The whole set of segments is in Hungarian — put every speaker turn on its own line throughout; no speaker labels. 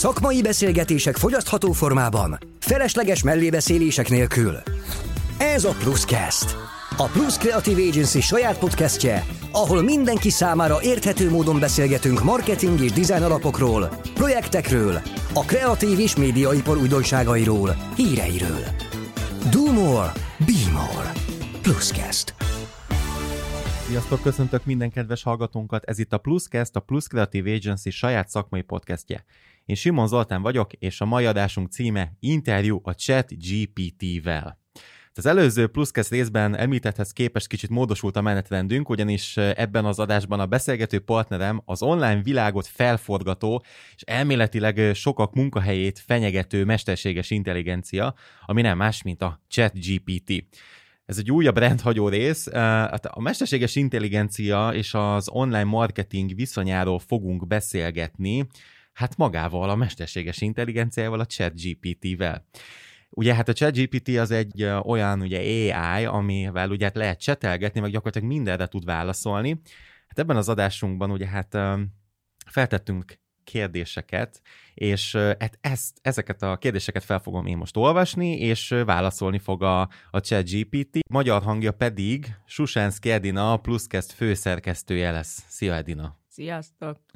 Szakmai beszélgetések fogyasztható formában, felesleges mellébeszélések nélkül. Ez a Pluscast. A Plus Creative Agency saját podcastje, ahol mindenki számára érthető módon beszélgetünk marketing és design alapokról, projektekről, a kreatív és médiaipar újdonságairól, híreiről. Do more, be more. Pluscast.
Sziasztok, köszöntök minden kedves hallgatónkat, ez itt a Pluscast, a Plus Creative Agency saját szakmai podcastje. Én Simon Zoltán vagyok, és a mai adásunk címe Interjú a Chat GPT-vel. Az előző Pluscast részben említetthez képest kicsit módosult a menetrendünk, ugyanis ebben az adásban a beszélgető partnerem az online világot felforgató és elméletileg sokak munkahelyét fenyegető mesterséges intelligencia, ami nem más, mint a ChatGPT. Ez egy újabb rendhagyó rész. Hát a mesterséges intelligencia és az online marketing viszonyáról fogunk beszélgetni, hát magával, a mesterséges intelligenciával, a ChatGPT-vel. Ugye hát a ChatGPT az egy olyan ugye AI, amivel ugye hát lehet csetelgetni, meg gyakorlatilag mindenre tud válaszolni. Hát ebben az adásunkban ugye hát feltettünk kérdéseket, és hát ezt, ezeket a kérdéseket fel fogom én most olvasni, és válaszolni fog a, a ChatGPT. Magyar hangja pedig Susánszki Edina, a Pluszkest főszerkesztője lesz. Szia Edina!
Sziasztok!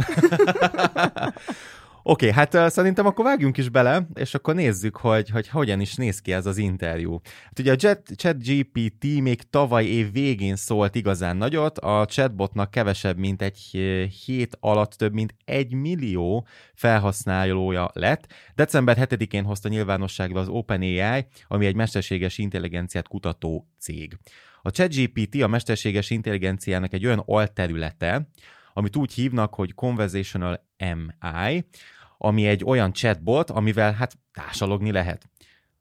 Oké, okay, hát uh, szerintem akkor vágjunk is bele, és akkor nézzük, hogy, hogy hogyan is néz ki ez az interjú. Hát ugye a ChatGPT még tavaly év végén szólt igazán nagyot, a chatbotnak kevesebb, mint egy hét alatt több mint egy millió felhasználója lett. December 7-én hozta nyilvánosságra az OpenAI, ami egy mesterséges intelligenciát kutató cég. A ChatGPT a mesterséges intelligenciának egy olyan alterülete, amit úgy hívnak, hogy Conversational MI, ami egy olyan chatbot, amivel hát társalogni lehet.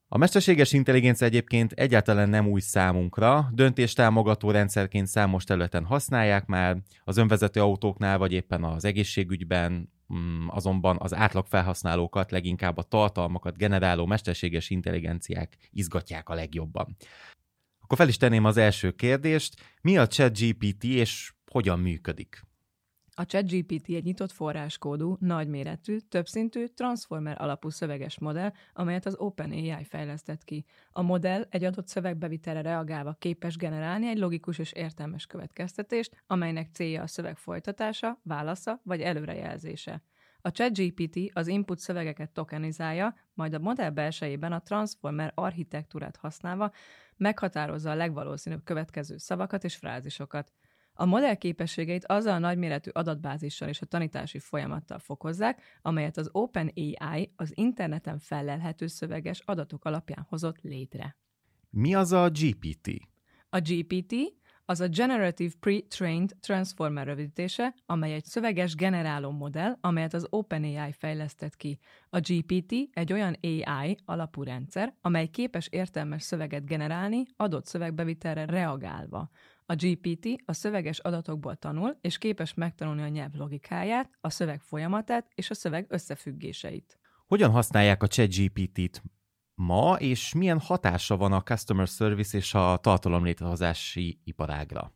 A mesterséges intelligencia egyébként egyáltalán nem új számunkra, döntéstámogató rendszerként számos területen használják már, az önvezető autóknál vagy éppen az egészségügyben, mm, azonban az átlag felhasználókat, leginkább a tartalmakat generáló mesterséges intelligenciák izgatják a legjobban. Akkor fel is tenném az első kérdést, mi a ChatGPT és hogyan működik?
A ChatGPT egy nyitott forráskódú, nagyméretű, többszintű, transformer alapú szöveges modell, amelyet az OpenAI fejlesztett ki. A modell egy adott szövegbevitelre reagálva képes generálni egy logikus és értelmes következtetést, amelynek célja a szöveg folytatása, válasza vagy előrejelzése. A ChatGPT az input szövegeket tokenizálja, majd a modell belsejében a transformer architektúrát használva meghatározza a legvalószínűbb következő szavakat és frázisokat. A modell képességeit azzal a nagyméretű adatbázissal és a tanítási folyamattal fokozzák, amelyet az OpenAI az interneten fellelhető szöveges adatok alapján hozott létre.
Mi az a GPT?
A GPT az a Generative Pre-Trained Transformer rövidítése, amely egy szöveges generáló modell, amelyet az OpenAI fejlesztett ki. A GPT egy olyan AI alapú rendszer, amely képes értelmes szöveget generálni adott szövegbevitelre reagálva. A GPT a szöveges adatokból tanul, és képes megtanulni a nyelv logikáját, a szöveg folyamatát és a szöveg összefüggéseit.
Hogyan használják a ChatGPT-t ma, és milyen hatása van a customer service és a tartalom létrehozási iparágra?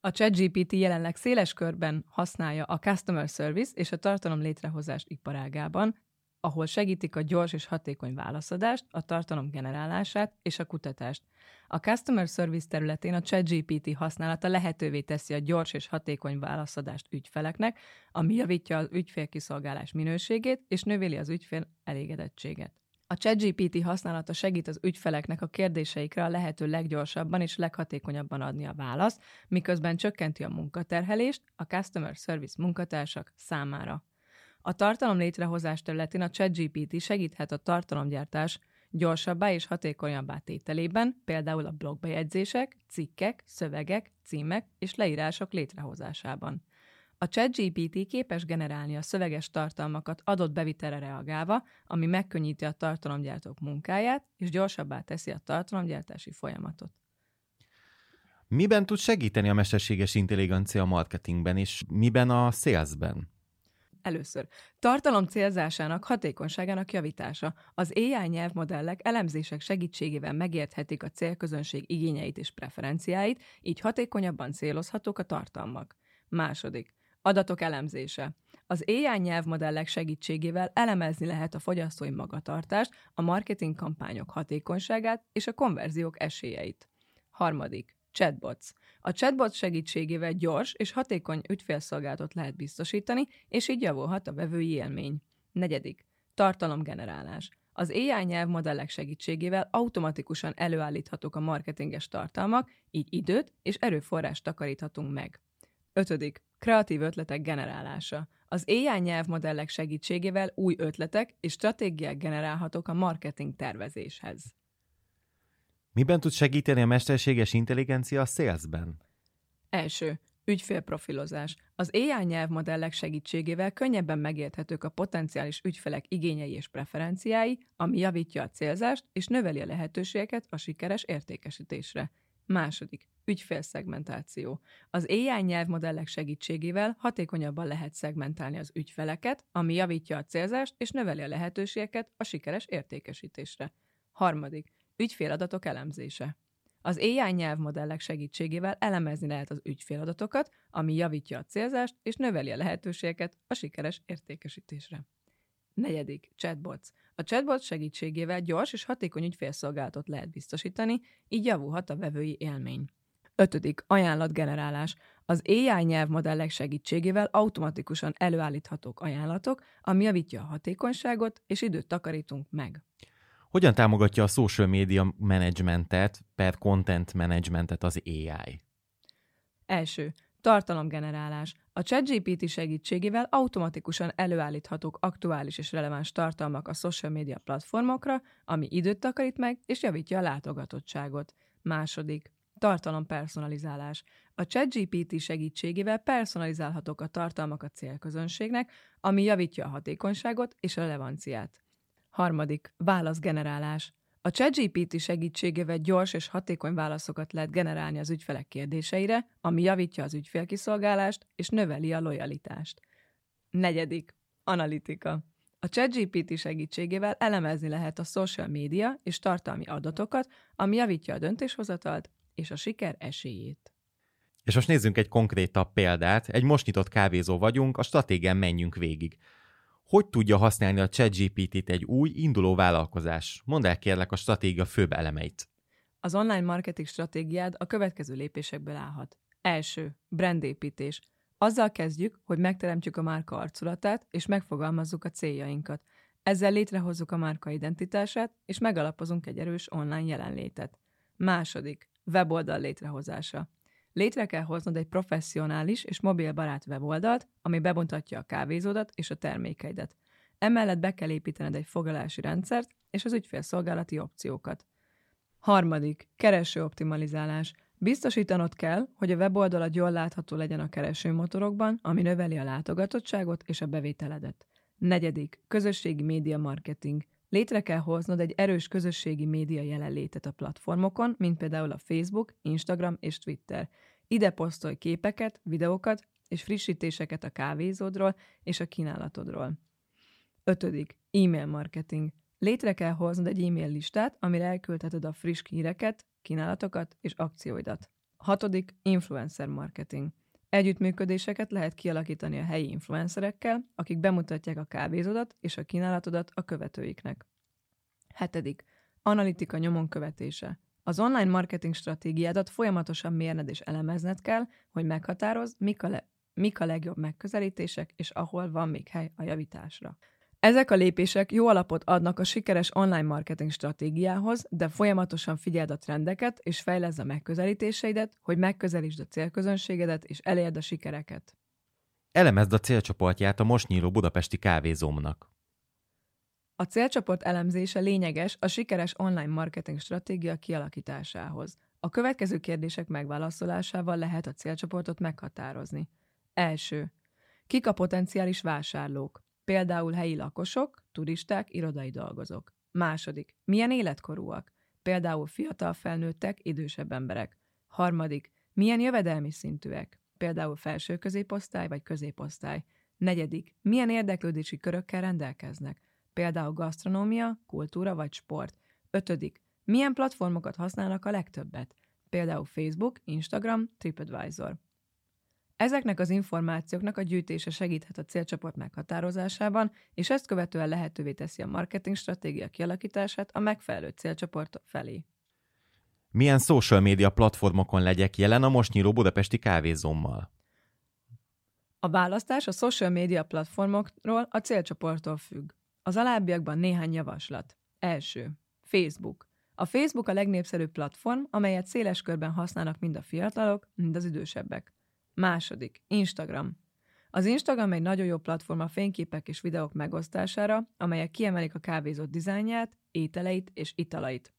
A ChatGPT jelenleg széles körben használja a customer service és a tartalom létrehozást iparágában, ahol segítik a gyors és hatékony válaszadást, a tartalom generálását és a kutatást. A Customer Service területén a ChatGPT használata lehetővé teszi a gyors és hatékony válaszadást ügyfeleknek, ami javítja az ügyfélkiszolgálás minőségét és növeli az ügyfél elégedettséget. A ChatGPT használata segít az ügyfeleknek a kérdéseikre a lehető leggyorsabban és leghatékonyabban adni a választ, miközben csökkenti a munkaterhelést a Customer Service munkatársak számára. A tartalom létrehozás területén a ChatGPT segíthet a tartalomgyártás gyorsabbá és hatékonyabbá tételében, például a blogbejegyzések, cikkek, szövegek, címek és leírások létrehozásában. A ChatGPT képes generálni a szöveges tartalmakat adott bevitelre reagálva, ami megkönnyíti a tartalomgyártók munkáját, és gyorsabbá teszi a tartalomgyártási folyamatot.
Miben tud segíteni a mesterséges intelligencia marketingben, és miben a salesben?
Először. Tartalom célzásának, hatékonyságának javítása. Az AI nyelvmodellek elemzések segítségével megérthetik a célközönség igényeit és preferenciáit, így hatékonyabban célozhatók a tartalmak. Második. Adatok elemzése. Az AI nyelvmodellek segítségével elemezni lehet a fogyasztói magatartást, a marketing kampányok hatékonyságát és a konverziók esélyeit. Harmadik. Chatbots. A chatbot segítségével gyors és hatékony ügyfélszolgálatot lehet biztosítani, és így javulhat a vevői élmény. Negyedik. Tartalomgenerálás. Az AI nyelvmodellek segítségével automatikusan előállíthatók a marketinges tartalmak, így időt és erőforrást takaríthatunk meg. Ötödik. Kreatív ötletek generálása. Az AI nyelvmodellek segítségével új ötletek és stratégiák generálhatók a marketing tervezéshez.
Miben tud segíteni a mesterséges intelligencia a salesben?
Első. Ügyfélprofilozás. Az AI nyelvmodellek segítségével könnyebben megérthetők a potenciális ügyfelek igényei és preferenciái, ami javítja a célzást és növeli a lehetőségeket a sikeres értékesítésre. Második. Ügyfélszegmentáció. Az AI nyelvmodellek segítségével hatékonyabban lehet szegmentálni az ügyfeleket, ami javítja a célzást és növeli a lehetőségeket a sikeres értékesítésre. Harmadik. Ügyféladatok elemzése. Az AI nyelvmodellek segítségével elemezni lehet az ügyféladatokat, ami javítja a célzást és növeli a lehetőségeket a sikeres értékesítésre. Negyedik, chatbots. A chatbot segítségével gyors és hatékony ügyfélszolgálatot lehet biztosítani, így javulhat a vevői élmény. Ötödik, ajánlatgenerálás. Az AI nyelvmodellek segítségével automatikusan előállíthatók ajánlatok, ami javítja a hatékonyságot és időt takarítunk meg.
Hogyan támogatja a social media managementet per content managementet az AI?
Első. Tartalomgenerálás. A ChatGPT segítségével automatikusan előállíthatók aktuális és releváns tartalmak a social media platformokra, ami időt takarít meg és javítja a látogatottságot. Második. Tartalompersonalizálás. A ChatGPT segítségével personalizálhatók a tartalmak a célközönségnek, ami javítja a hatékonyságot és a relevanciát. Harmadik, válaszgenerálás. A ChatGPT segítségével gyors és hatékony válaszokat lehet generálni az ügyfelek kérdéseire, ami javítja az ügyfélkiszolgálást és növeli a lojalitást. Negyedik, analitika. A ChatGPT segítségével elemezni lehet a social média és tartalmi adatokat, ami javítja a döntéshozatalt és a siker esélyét.
És most nézzünk egy konkrétabb példát. Egy most nyitott kávézó vagyunk, a stratégián menjünk végig. Hogy tudja használni a ChatGPT-t egy új, induló vállalkozás? Mondd el kérlek a stratégia főbb elemeit.
Az online marketing stratégiád a következő lépésekből állhat. Első, brandépítés. Azzal kezdjük, hogy megteremtjük a márka arculatát, és megfogalmazzuk a céljainkat. Ezzel létrehozzuk a márka identitását, és megalapozunk egy erős online jelenlétet. Második, weboldal létrehozása. Létre kell hoznod egy professzionális és mobilbarát weboldalt, ami bemutatja a kávézódat és a termékeidet. Emellett be kell építened egy foglalási rendszert és az ügyfélszolgálati opciókat. Harmadik, kereső optimalizálás. Biztosítanod kell, hogy a weboldalad jól látható legyen a keresőmotorokban, ami növeli a látogatottságot és a bevételedet. Negyedik, közösségi média marketing. Létre kell hoznod egy erős közösségi média jelenlétet a platformokon, mint például a Facebook, Instagram és Twitter. Ide posztolj képeket, videókat és frissítéseket a kávézódról és a kínálatodról. Ötödik. E-mail marketing. Létre kell hoznod egy e-mail listát, amire elküldheted a friss híreket, kínálatokat és akcióidat. Hatodik. Influencer marketing. Együttműködéseket lehet kialakítani a helyi influencerekkel, akik bemutatják a kávézódat és a kínálatodat a követőiknek. Hetedik. Analitika nyomon követése. Az online marketing stratégiádat folyamatosan mérned és elemezned kell, hogy meghatározd, mik a, le- mik a legjobb megközelítések, és ahol van még hely a javításra. Ezek a lépések jó alapot adnak a sikeres online marketing stratégiához, de folyamatosan figyeld a trendeket és fejleszd a megközelítéseidet, hogy megközelítsd a célközönségedet és elérd a sikereket.
Elemezd a célcsoportját a most nyíló budapesti kávézómnak.
A célcsoport elemzése lényeges a sikeres online marketing stratégia kialakításához. A következő kérdések megválaszolásával lehet a célcsoportot meghatározni. Első. Kik a potenciális vásárlók? Például helyi lakosok, turisták, irodai dolgozók. Második. Milyen életkorúak? Például fiatal felnőttek, idősebb emberek. Harmadik. Milyen jövedelmi szintűek? Például felső középosztály vagy középosztály. Negyedik. Milyen érdeklődési körökkel rendelkeznek? Például gasztronómia, kultúra vagy sport. Ötödik. Milyen platformokat használnak a legtöbbet? Például Facebook, Instagram, TripAdvisor. Ezeknek az információknak a gyűjtése segíthet a célcsoport meghatározásában, és ezt követően lehetővé teszi a marketing stratégia kialakítását a megfelelő célcsoport felé.
Milyen social media platformokon legyek jelen a most nyíló budapesti kávézommal?
A választás a social media platformokról a célcsoporttól függ. Az alábbiakban néhány javaslat. Első. Facebook. A Facebook a legnépszerűbb platform, amelyet széles körben használnak mind a fiatalok, mind az idősebbek. Második. Instagram. Az Instagram egy nagyon jó platform a fényképek és videók megosztására, amelyek kiemelik a kávézott dizájnját, ételeit és italait.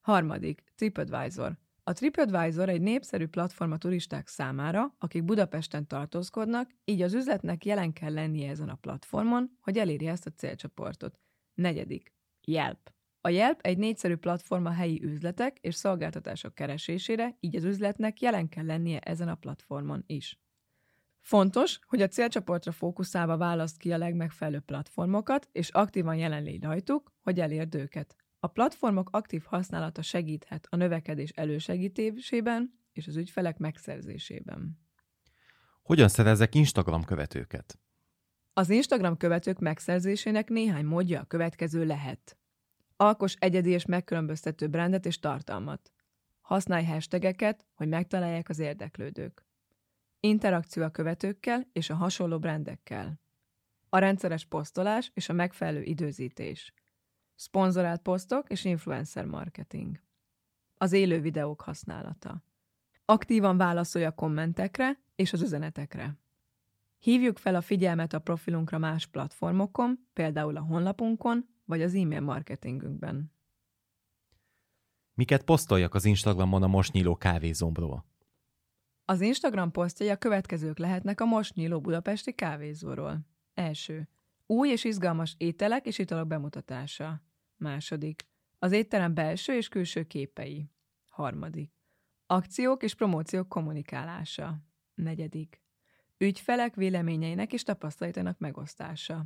Harmadik. TripAdvisor. A TripAdvisor egy népszerű platform a turisták számára, akik Budapesten tartózkodnak, így az üzletnek jelen kell lennie ezen a platformon, hogy elérje ezt a célcsoportot. Negyedik. Yelp. A Yelp egy négyszerű platform a helyi üzletek és szolgáltatások keresésére, így az üzletnek jelen kell lennie ezen a platformon is. Fontos, hogy a célcsoportra fókuszálva választ ki a legmegfelelőbb platformokat, és aktívan jelen légy rajtuk, hogy elérd őket. A platformok aktív használata segíthet a növekedés elősegítésében és az ügyfelek megszerzésében.
Hogyan szerezek Instagram követőket?
Az Instagram követők megszerzésének néhány módja a következő lehet. Alkos egyedi és megkülönböztető brandet és tartalmat. Használj hashtageket, hogy megtalálják az érdeklődők. Interakció a követőkkel és a hasonló brandekkel. A rendszeres posztolás és a megfelelő időzítés. Szponzorált posztok és influencer marketing. Az élő videók használata. Aktívan válaszolj a kommentekre és az üzenetekre. Hívjuk fel a figyelmet a profilunkra más platformokon, például a honlapunkon, vagy az e-mail marketingünkben.
Miket posztoljak az Instagramon a most nyíló kávézomról?
Az Instagram posztjai a következők lehetnek a most nyíló budapesti kávézóról. Első. Új és izgalmas ételek és italok bemutatása. Második. Az étterem belső és külső képei. Harmadik. Akciók és promóciók kommunikálása. Negyedik. Ügyfelek véleményeinek és tapasztalaitának megosztása.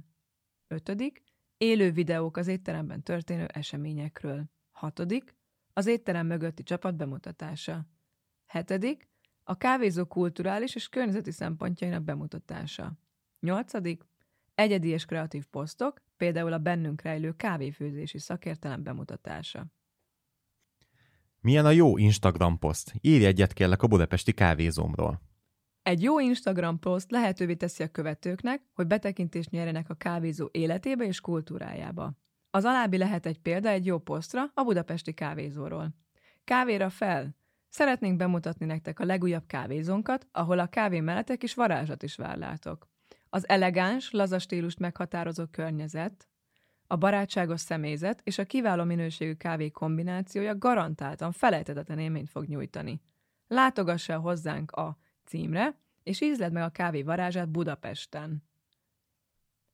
Ötödik. Élő videók az étteremben történő eseményekről. Hatodik. Az étterem mögötti csapat bemutatása. Hetedik. A kávézó kulturális és környezeti szempontjainak bemutatása. Nyolcadik. Egyedi és kreatív posztok, például a bennünk rejlő kávéfőzési szakértelem bemutatása.
Milyen a jó Instagram poszt? Írj egyet kérlek a budapesti kávézómról.
Egy jó Instagram poszt lehetővé teszi a követőknek, hogy betekintést nyerjenek a kávézó életébe és kultúrájába. Az alábbi lehet egy példa egy jó posztra a budapesti kávézóról. Kávéra fel! Szeretnénk bemutatni nektek a legújabb kávézónkat, ahol a kávé mellettek és varázsat is várlátok. Az elegáns, laza stílust meghatározó környezet, a barátságos személyzet és a kiváló minőségű kávé kombinációja garantáltan felejthetetlen élményt fog nyújtani. Látogassa el hozzánk a címre, és ízled meg a kávé varázsát Budapesten.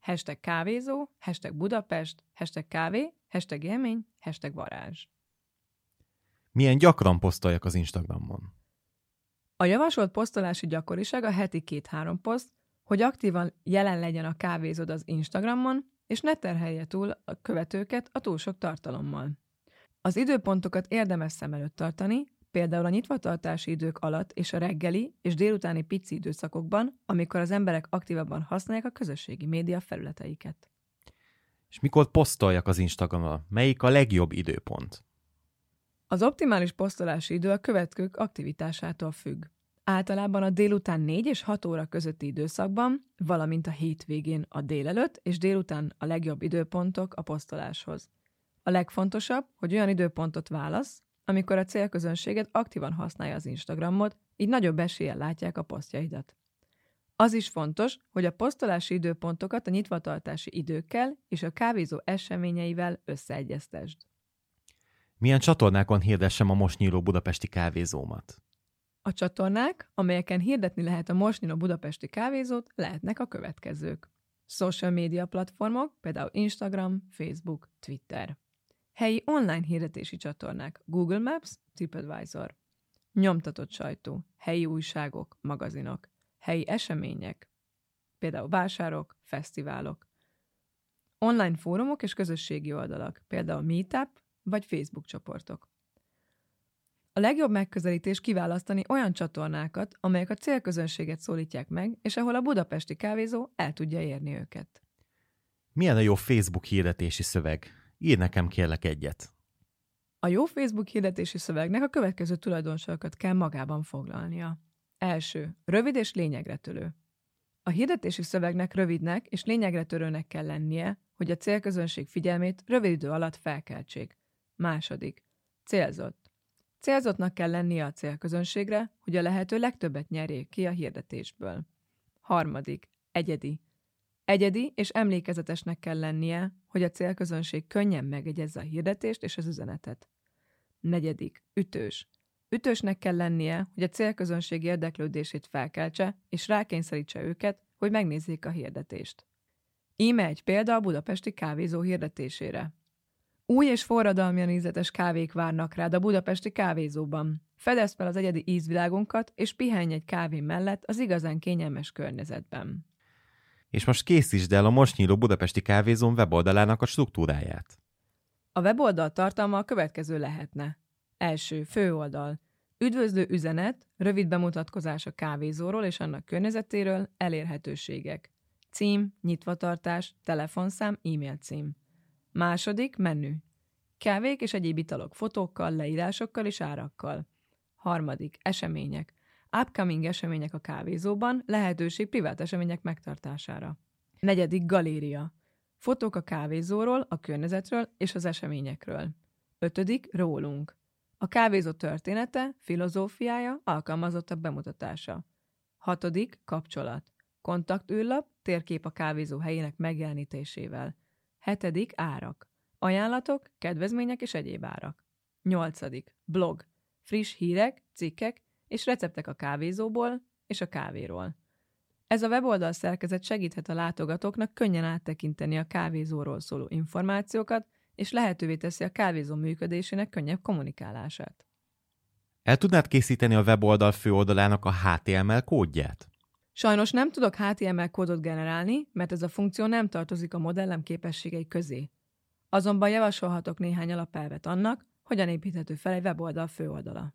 Hashtag kávézó, hashtag Budapest, hashtag kávé, hashtag élmény, hashtag varázs.
Milyen gyakran posztoljak az Instagramon?
A javasolt posztolási gyakoriság a heti két-három poszt, hogy aktívan jelen legyen a kávézód az Instagramon, és ne terhelje túl a követőket a túl sok tartalommal. Az időpontokat érdemes szem előtt tartani, például a nyitvatartási idők alatt és a reggeli és délutáni pici időszakokban, amikor az emberek aktívabban használják a közösségi média felületeiket.
És mikor posztoljak az Instagramon? Melyik a legjobb időpont?
Az optimális posztolási idő a követők aktivitásától függ. Általában a délután 4 és 6 óra közötti időszakban, valamint a hétvégén a délelőtt és délután a legjobb időpontok a posztoláshoz. A legfontosabb, hogy olyan időpontot válasz, amikor a célközönséged aktívan használja az Instagramot, így nagyobb eséllyel látják a posztjaidat. Az is fontos, hogy a posztolási időpontokat a nyitvatartási időkkel és a kávézó eseményeivel összeegyeztesd.
Milyen csatornákon hirdessem a most nyíló budapesti kávézómat?
A csatornák, amelyeken hirdetni lehet a most nyíló budapesti kávézót, lehetnek a következők. Social media platformok, például Instagram, Facebook, Twitter. Helyi online hirdetési csatornák Google Maps, TripAdvisor. Nyomtatott sajtó, helyi újságok, magazinok, helyi események, például vásárok, fesztiválok. Online fórumok és közösségi oldalak, például Meetup vagy Facebook csoportok. A legjobb megközelítés kiválasztani olyan csatornákat, amelyek a célközönséget szólítják meg, és ahol a budapesti kávézó el tudja érni őket.
Milyen a jó Facebook hirdetési szöveg? Ír nekem kérlek egyet.
A jó Facebook hirdetési szövegnek a következő tulajdonságokat kell magában foglalnia. Első. Rövid és lényegre törő. A hirdetési szövegnek rövidnek és lényegre törőnek kell lennie, hogy a célközönség figyelmét rövid idő alatt felkeltsék. Második. Célzott. Célzottnak kell lennie a célközönségre, hogy a lehető legtöbbet nyerjék ki a hirdetésből. Harmadik. Egyedi. Egyedi és emlékezetesnek kell lennie, hogy a célközönség könnyen megegyezze a hirdetést és az üzenetet. Negyedik. Ütős. Ütősnek kell lennie, hogy a célközönség érdeklődését felkeltse, és rákényszerítse őket, hogy megnézzék a hirdetést. Íme egy példa a budapesti kávézó hirdetésére. Új és forradalmian ízletes kávék várnak rád a budapesti kávézóban. Fedezd fel az egyedi ízvilágunkat, és pihenj egy kávé mellett az igazán kényelmes környezetben.
És most készítsd el a most nyíló budapesti kávézón weboldalának a struktúráját.
A weboldal tartalma a következő lehetne. Első, főoldal. Üdvözlő üzenet, rövid bemutatkozás a kávézóról és annak környezetéről, elérhetőségek. Cím, nyitvatartás, telefonszám, e-mail cím. Második, menü. Kávék és egyéb italok fotókkal, leírásokkal és árakkal. Harmadik, események. Upcoming események a kávézóban, lehetőség privát események megtartására. Negyedik, galéria. Fotók a kávézóról, a környezetről és az eseményekről. Ötödik, rólunk. A kávézó története, filozófiája, alkalmazottak bemutatása. Hatodik, kapcsolat. Kontaktűrlap, térkép a kávézó helyének megjelenítésével. Hetedik, árak. Ajánlatok, kedvezmények és egyéb árak. Nyolcadik, blog. Friss hírek, cikkek és receptek a kávézóból és a kávéról. Ez a weboldal szerkezet segíthet a látogatóknak könnyen áttekinteni a kávézóról szóló információkat, és lehetővé teszi a kávézó működésének könnyebb kommunikálását.
El tudnád készíteni a weboldal főoldalának a HTML kódját?
Sajnos nem tudok HTML kódot generálni, mert ez a funkció nem tartozik a modellem képességei közé. Azonban javasolhatok néhány alapelvet annak, hogyan építhető fel egy weboldal főoldala.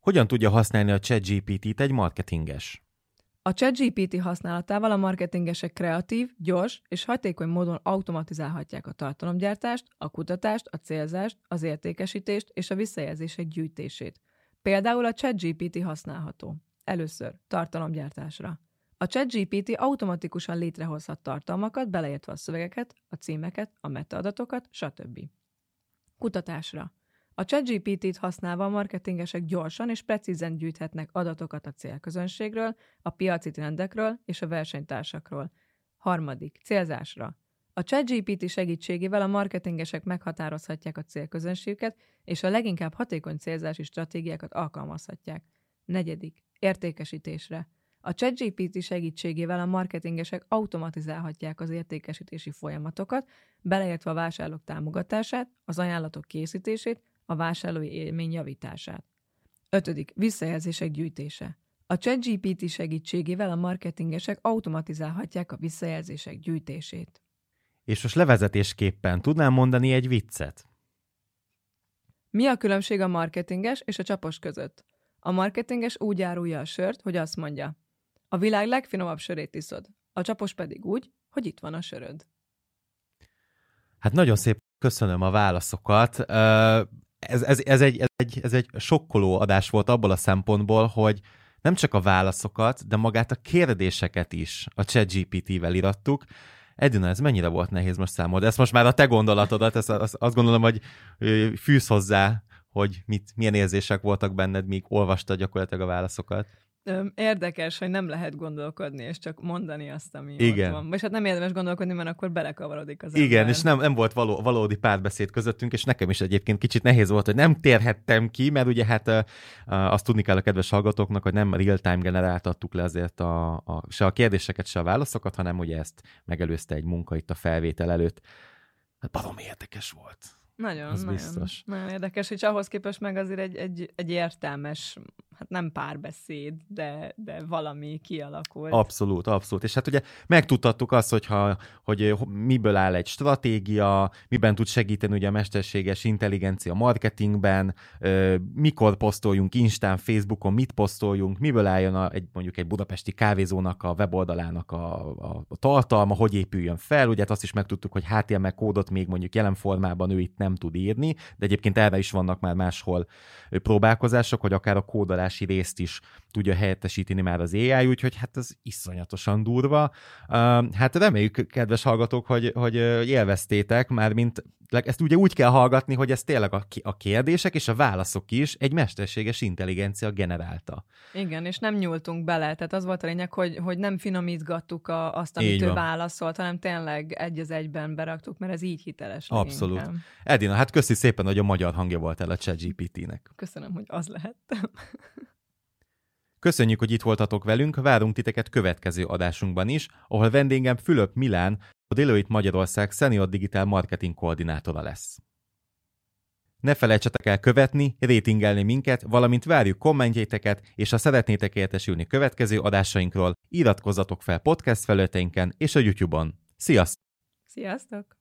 Hogyan tudja használni a ChatGPT-t egy marketinges?
A ChatGPT használatával a marketingesek kreatív, gyors és hatékony módon automatizálhatják a tartalomgyártást, a kutatást, a célzást, az értékesítést és a visszajelzések gyűjtését. Például a ChatGPT használható. Először tartalomgyártásra. A ChatGPT automatikusan létrehozhat tartalmakat, beleértve a szövegeket, a címeket, a metaadatokat, stb. Kutatásra. A ChatGPT-t használva a marketingesek gyorsan és precízen gyűjthetnek adatokat a célközönségről, a piaci trendekről és a versenytársakról. Harmadik. Célzásra. A ChatGPT segítségével a marketingesek meghatározhatják a célközönségüket, és a leginkább hatékony célzási stratégiákat alkalmazhatják. Negyedik. Értékesítésre. A ChatGPT segítségével a marketingesek automatizálhatják az értékesítési folyamatokat, beleértve a vásárlók támogatását, az ajánlatok készítését, a vásárlói élmény javítását. 5. Visszajelzések gyűjtése. A ChatGPT segítségével a marketingesek automatizálhatják a visszajelzések gyűjtését.
És most levezetésképpen tudnám mondani egy viccet?
Mi a különbség a marketinges és a csapos között? A marketinges úgy árulja a sört, hogy azt mondja, a világ legfinomabb sörét iszod, a csapos pedig úgy, hogy itt van a söröd.
Hát nagyon szép köszönöm a válaszokat. Ez, ez, ez, egy, ez, egy, ez egy sokkoló adás volt abból a szempontból, hogy nem csak a válaszokat, de magát a kérdéseket is a ChatGPT-vel irattuk. Edina, ez mennyire volt nehéz most számod? Ez most már a te gondolatodat, ezt, azt, azt gondolom, hogy fűz hozzá, hogy mit, milyen érzések voltak benned, míg olvastad gyakorlatilag a válaszokat.
Érdekes, hogy nem lehet gondolkodni, és csak mondani azt, ami
Igen.
ott van. És hát nem érdemes gondolkodni, mert akkor belekavarodik az
Igen,
ember.
és nem, nem volt való, valódi párbeszéd közöttünk, és nekem is egyébként kicsit nehéz volt, hogy nem térhettem ki, mert ugye hát azt tudni kell a kedves hallgatóknak, hogy nem real-time generáltattuk le azért a, a, se a kérdéseket, se a válaszokat, hanem ugye ezt megelőzte egy munka itt a felvétel előtt. Hát barom érdekes volt.
Nagyon,
Az
nagyon,
biztos.
nagyon érdekes, és ahhoz képest meg azért egy, egy, egy értelmes, hát nem párbeszéd, de, de valami kialakult.
Abszolút, abszolút. És hát ugye megtudtattuk azt, hogyha, hogy miből áll egy stratégia, miben tud segíteni ugye a mesterséges intelligencia marketingben, ö, mikor posztoljunk Instán, Facebookon, mit posztoljunk, miből álljon a, egy, mondjuk egy budapesti kávézónak a weboldalának a, a, a tartalma, hogy épüljön fel. Ugye hát azt is megtudtuk, hogy HTML kódot még mondjuk jelen formában ő itt nem tud írni, de egyébként erre is vannak már máshol próbálkozások, hogy akár a kódolási részt is tudja helyettesíteni már az AI, úgyhogy hát ez iszonyatosan durva. Hát reméljük, kedves hallgatók, hogy, hogy élveztétek, már mint ezt ugye úgy kell hallgatni, hogy ez tényleg a, kérdések és a válaszok is egy mesterséges intelligencia generálta.
Igen, és nem nyúltunk bele, tehát az volt a lényeg, hogy, hogy nem finomítgattuk a, azt, amit ő válaszolt, hanem tényleg egy az egyben beraktuk, mert ez így hiteles.
Abszolút.
leginkább.
Edina, hát köszi szépen, hogy a magyar hangja volt el a ChatGPT-nek.
Köszönöm, hogy az lehettem.
Köszönjük, hogy itt voltatok velünk, várunk titeket következő adásunkban is, ahol vendégem Fülöp Milán, a Deloitte Magyarország Senior Digital Marketing koordinátora lesz. Ne felejtsetek el követni, rétingelni minket, valamint várjuk kommentjeiteket, és ha szeretnétek értesülni következő adásainkról, iratkozzatok fel podcast felületeinken és a YouTube-on. Sziasztok!
Sziasztok!